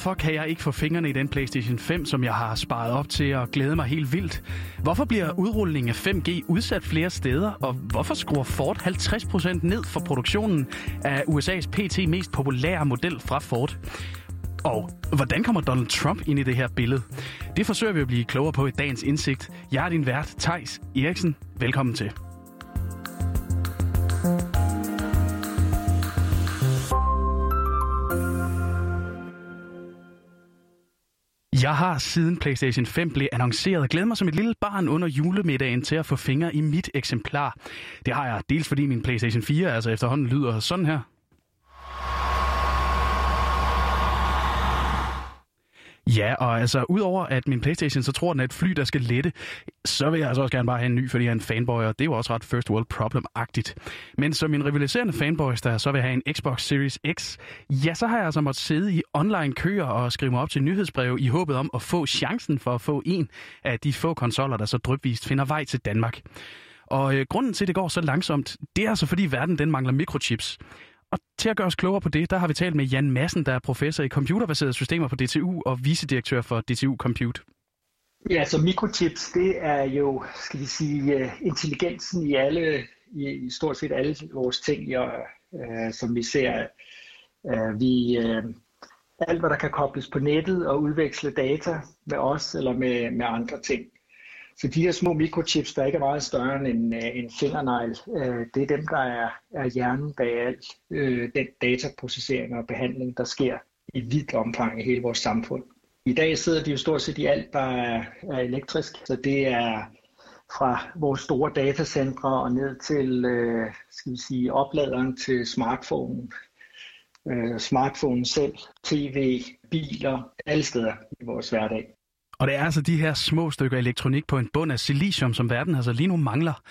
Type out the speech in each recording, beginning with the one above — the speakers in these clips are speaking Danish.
Hvorfor kan jeg ikke få fingrene i den PlayStation 5, som jeg har sparet op til og glæde mig helt vildt? Hvorfor bliver udrulningen af 5G udsat flere steder? Og hvorfor skruer Ford 50% ned for produktionen af USA's PT mest populære model fra Ford? Og hvordan kommer Donald Trump ind i det her billede? Det forsøger vi at blive klogere på i dagens indsigt. Jeg er din vært, Tejs Eriksen. Velkommen til. Jeg har siden PlayStation 5 blev annonceret glædet mig som et lille barn under julemiddagen til at få fingre i mit eksemplar. Det har jeg dels fordi min PlayStation 4 altså efterhånden lyder sådan her. Ja, og altså udover at min Playstation så tror den er et fly, der skal lette, så vil jeg altså også gerne bare have en ny, fordi jeg er en fanboy, og det er jo også ret first world problem-agtigt. Men som min rivaliserende fanboys, der så vil have en Xbox Series X, ja, så har jeg altså måttet sidde i online køer og skrive mig op til nyhedsbreve i håbet om at få chancen for at få en af de få konsoller, der så drypvist finder vej til Danmark. Og øh, grunden til, at det går så langsomt, det er altså fordi verden den mangler mikrochips. Og til at gøre os klogere på det, der har vi talt med Jan Madsen, der er professor i computerbaserede systemer på DTU og vicedirektør for DTU Compute. Ja, så mikrochips, det er jo, skal vi sige, øh, intelligensen i alle, i stort set alle vores ting, og, øh, som vi ser. Øh, vi, øh, alt, hvad der kan kobles på nettet og udveksle data med os eller med, med andre ting. Så de her små mikrochips, der ikke er meget større end en, øh, en fingernegl, øh, det er dem, der er, er hjernen bag alt øh, den dataprocessering og behandling, der sker i vidt omfang i hele vores samfund. I dag sidder de jo stort set i alt, der er, er elektrisk, så det er fra vores store datacentre og ned til øh, skal vi sige, opladeren til smartphone, øh, smartphone selv, tv, biler, alle steder i vores hverdag. Og det er altså de her små stykker elektronik på en bund af silicium, som verden altså lige nu mangler.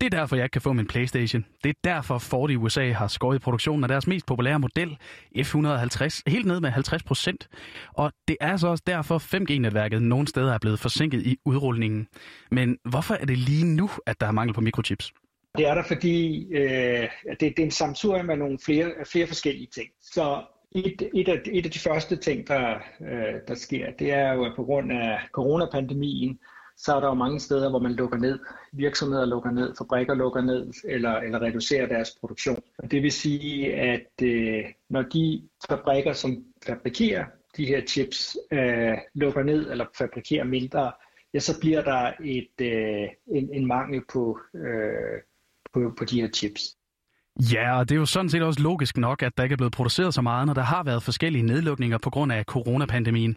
Det er derfor, jeg ikke kan få min Playstation. Det er derfor Ford i USA har skåret produktionen af deres mest populære model, F150, helt ned med 50 procent. Og det er så også derfor 5G-netværket nogle steder er blevet forsinket i udrulningen. Men hvorfor er det lige nu, at der er mangel på mikrochips? Det er der, fordi øh, det, det er en samsurium af nogle flere, flere forskellige ting. Så et, et, af, et af de første ting, der, øh, der sker, det er jo, at på grund af coronapandemien, så er der jo mange steder, hvor man lukker ned. Virksomheder lukker ned, fabrikker lukker ned, eller, eller reducerer deres produktion. Og det vil sige, at øh, når de fabrikker, som fabrikerer de her chips, øh, lukker ned eller fabrikerer mindre, ja, så bliver der et, øh, en, en mangel på, øh, på, på de her chips. Ja, og det er jo sådan set også logisk nok, at der ikke er blevet produceret så meget, når der har været forskellige nedlukninger på grund af coronapandemien.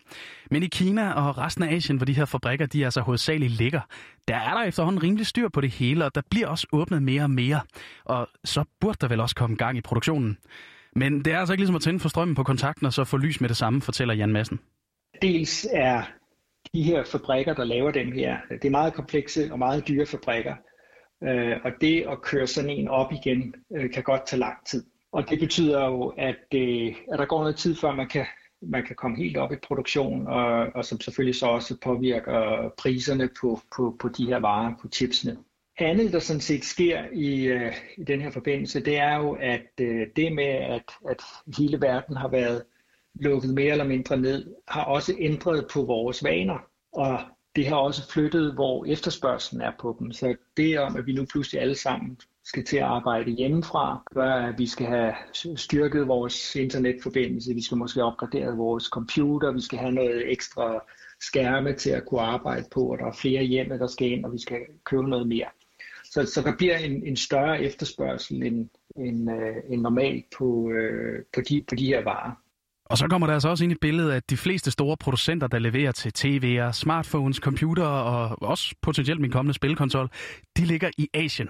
Men i Kina og resten af Asien, hvor de her fabrikker de altså hovedsageligt ligger, der er der efterhånden rimelig styr på det hele, og der bliver også åbnet mere og mere. Og så burde der vel også komme gang i produktionen. Men det er altså ikke ligesom at tænde for strømmen på kontakten og så få lys med det samme, fortæller Jan Madsen. Dels er de her fabrikker, der laver dem her, det er meget komplekse og meget dyre fabrikker. Øh, og det at køre sådan en op igen øh, kan godt tage lang tid. Og det betyder jo, at, øh, at der går noget tid, før man kan, man kan komme helt op i produktion, og, og som selvfølgelig så også påvirker priserne på, på, på de her varer, på chipsene. Andet, der sådan set sker i, øh, i den her forbindelse, det er jo, at øh, det med, at, at hele verden har været lukket mere eller mindre ned, har også ændret på vores vaner. Og det har også flyttet, hvor efterspørgselen er på dem. Så det om, at vi nu pludselig alle sammen skal til at arbejde hjemmefra, gør, at vi skal have styrket vores internetforbindelse, vi skal måske opgradere vores computer, vi skal have noget ekstra skærme til at kunne arbejde på, og der er flere hjemme, der skal ind, og vi skal købe noget mere. Så, så der bliver en, en større efterspørgsel end, end, øh, end normalt på, øh, på, de, på de her varer. Og så kommer der altså også ind i billedet, at de fleste store producenter, der leverer til TV'er, smartphones, computere og også potentielt min kommende spilkonsol, de ligger i Asien.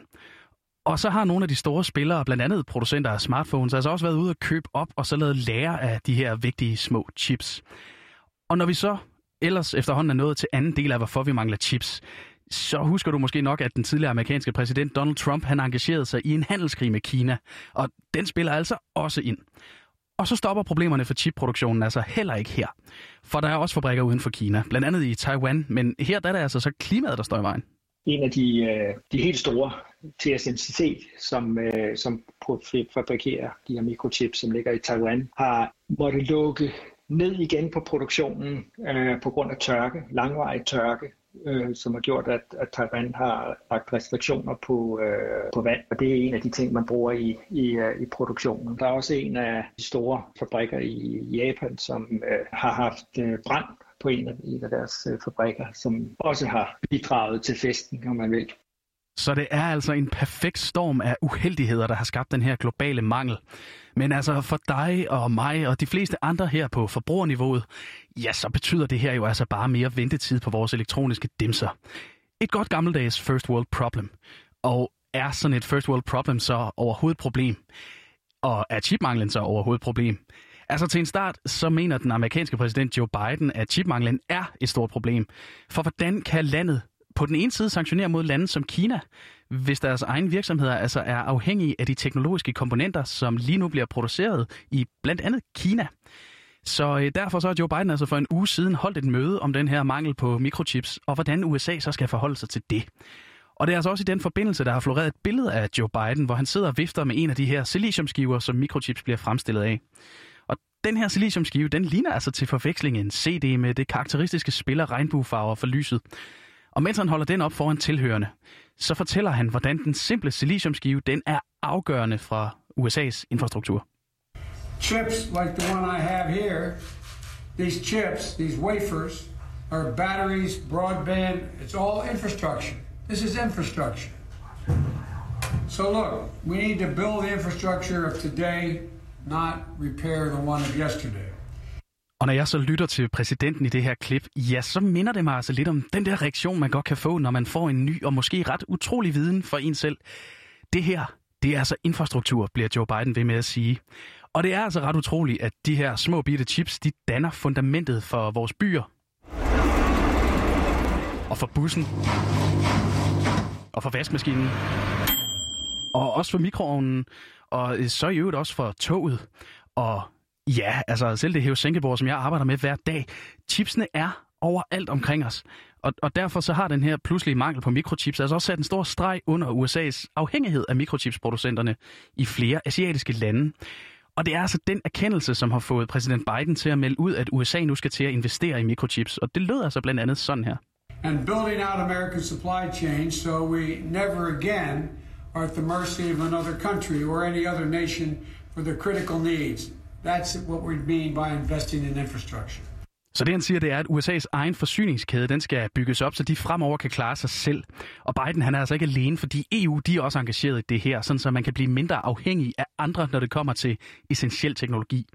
Og så har nogle af de store spillere, blandt andet producenter af smartphones, altså også været ude og købe op og så lavet lære af de her vigtige små chips. Og når vi så ellers efterhånden er nået til anden del af, hvorfor vi mangler chips, så husker du måske nok, at den tidligere amerikanske præsident Donald Trump, han engagerede sig i en handelskrig med Kina. Og den spiller altså også ind. Og så stopper problemerne for chipproduktionen altså heller ikke her. For der er også fabrikker uden for Kina, blandt andet i Taiwan, men her der er det altså så klimaet, der står i vejen. En af de, øh, de helt store, TSMC, som, øh, som fabrikerer de her mikrochips, som ligger i Taiwan, har måttet lukke ned igen på produktionen øh, på grund af tørke, langvarig tørke, øh, som har gjort, at, at Taiwan har lagt restriktioner på, øh, på vand, og det er en af de ting, man bruger i, i, øh, i produktionen. Der er også en af de store fabrikker i Japan, som øh, har haft øh, brand på en af, en af deres øh, fabrikker, som også har bidraget til festen, om man vil. Så det er altså en perfekt storm af uheldigheder, der har skabt den her globale mangel. Men altså for dig og mig og de fleste andre her på forbrugerniveauet, ja, så betyder det her jo altså bare mere ventetid på vores elektroniske dimser. Et godt gammeldags first world problem. Og er sådan et first world problem så overhovedet problem? Og er chipmanglen så overhovedet problem? Altså til en start, så mener den amerikanske præsident Joe Biden, at chipmanglen er et stort problem. For hvordan kan landet på den ene side sanktionere mod lande som Kina, hvis deres egen virksomheder altså er afhængige af de teknologiske komponenter, som lige nu bliver produceret i blandt andet Kina. Så øh, derfor så har Joe Biden altså for en uge siden holdt et møde om den her mangel på mikrochips, og hvordan USA så skal forholde sig til det. Og det er altså også i den forbindelse, der har floreret et billede af Joe Biden, hvor han sidder og vifter med en af de her siliciumskiver, som mikrochips bliver fremstillet af. Og den her siliciumskive, den ligner altså til forveksling en CD med det karakteristiske spiller regnbuefarver for lyset. Og mens han holder den op foran tilhørende, så fortæller han, hvordan den simple siliciumskive den er afgørende fra USA's infrastruktur. Chips like the one I have here, these chips, these wafers, are batteries, broadband, it's all infrastructure. This is infrastructure. So look, we need to build the infrastructure of today, not repair the one of yesterday. Og når jeg så lytter til præsidenten i det her klip, ja, så minder det mig altså lidt om den der reaktion, man godt kan få, når man får en ny og måske ret utrolig viden for en selv. Det her, det er altså infrastruktur, bliver Joe Biden ved med at sige. Og det er altså ret utroligt, at de her små bitte chips, de danner fundamentet for vores byer. Og for bussen. Og for vaskemaskinen. Og også for mikroovnen. Og øh, så i øvrigt også for toget. Og Ja, altså selv det hævesænkebord, som jeg arbejder med hver dag, chipsene er overalt omkring os. Og, og derfor så har den her pludselige mangel på mikrochips altså også sat en stor streg under USA's afhængighed af mikrochipsproducenterne i flere asiatiske lande. Og det er altså den erkendelse, som har fået præsident Biden til at melde ud, at USA nu skal til at investere i mikrochips. Og det lød altså blandt andet sådan her. And building out America's supply chain so we never again are at the mercy of another country or any other nation for the critical needs. That's what we mean by investing in infrastructure. Så det han siger, det er, at USA's egen forsyningskæde, den skal bygges op, så de fremover kan klare sig selv. Og Biden han er altså ikke alene, fordi EU de er også engageret i det her, sådan så man kan blive mindre afhængig af andre, når det kommer til essentiel teknologi.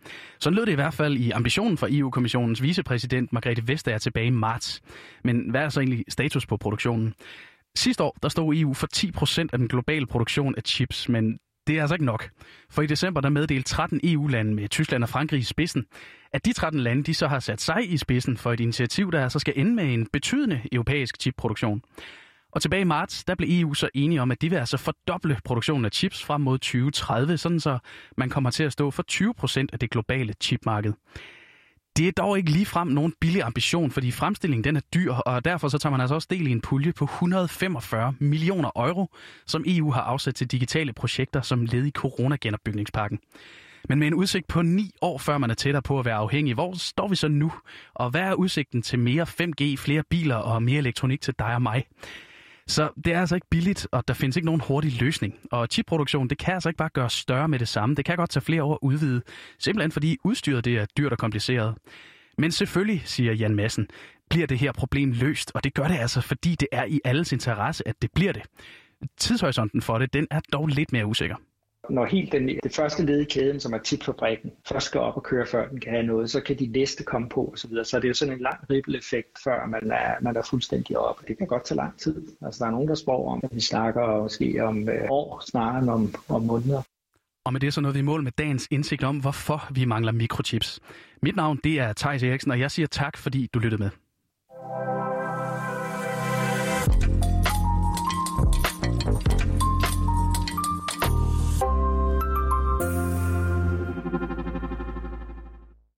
Sådan lød det i hvert fald i ambitionen for EU-kommissionens vicepræsident Margrethe Vestager tilbage i marts. Men hvad er så egentlig status på produktionen? Sidste år der stod EU for 10% af den globale produktion af chips, men det er altså ikke nok. For i december der meddelte 13 EU-lande med Tyskland og Frankrig i spidsen, at de 13 lande de så har sat sig i spidsen for et initiativ, der altså skal ende med en betydende europæisk chipproduktion. Og tilbage i marts, der blev EU så enige om, at de vil altså fordoble produktionen af chips frem mod 2030, sådan så man kommer til at stå for 20 procent af det globale chipmarked. Det er dog ikke ligefrem nogen billig ambition, fordi fremstillingen den er dyr, og derfor så tager man altså også del i en pulje på 145 millioner euro, som EU har afsat til digitale projekter som led i coronagenopbygningspakken. Men med en udsigt på ni år, før man er tættere på at være afhængig, hvor står vi så nu? Og hvad er udsigten til mere 5G, flere biler og mere elektronik til dig og mig? Så det er altså ikke billigt, og der findes ikke nogen hurtig løsning. Og chipproduktion, det kan altså ikke bare gøre større med det samme. Det kan godt tage flere år at udvide, simpelthen fordi udstyret det er dyrt og kompliceret. Men selvfølgelig, siger Jan Madsen, bliver det her problem løst, og det gør det altså, fordi det er i alles interesse, at det bliver det. Tidshorisonten for det, den er dog lidt mere usikker når helt den, det første led i kæden, som er tipfabrikken, først skal op og køre, før den kan have noget, så kan de næste komme på osv. Så, videre. så det er jo sådan en lang ripple-effekt, før man er, man er fuldstændig op. Det kan godt tage lang tid. Altså, der er nogen, der spår om, at vi snakker måske om øh, år snarere end om, om måneder. Og med det så nåede vi mål med dagens indsigt om, hvorfor vi mangler mikrochips. Mit navn det er Thijs Eriksen, og jeg siger tak, fordi du lyttede med.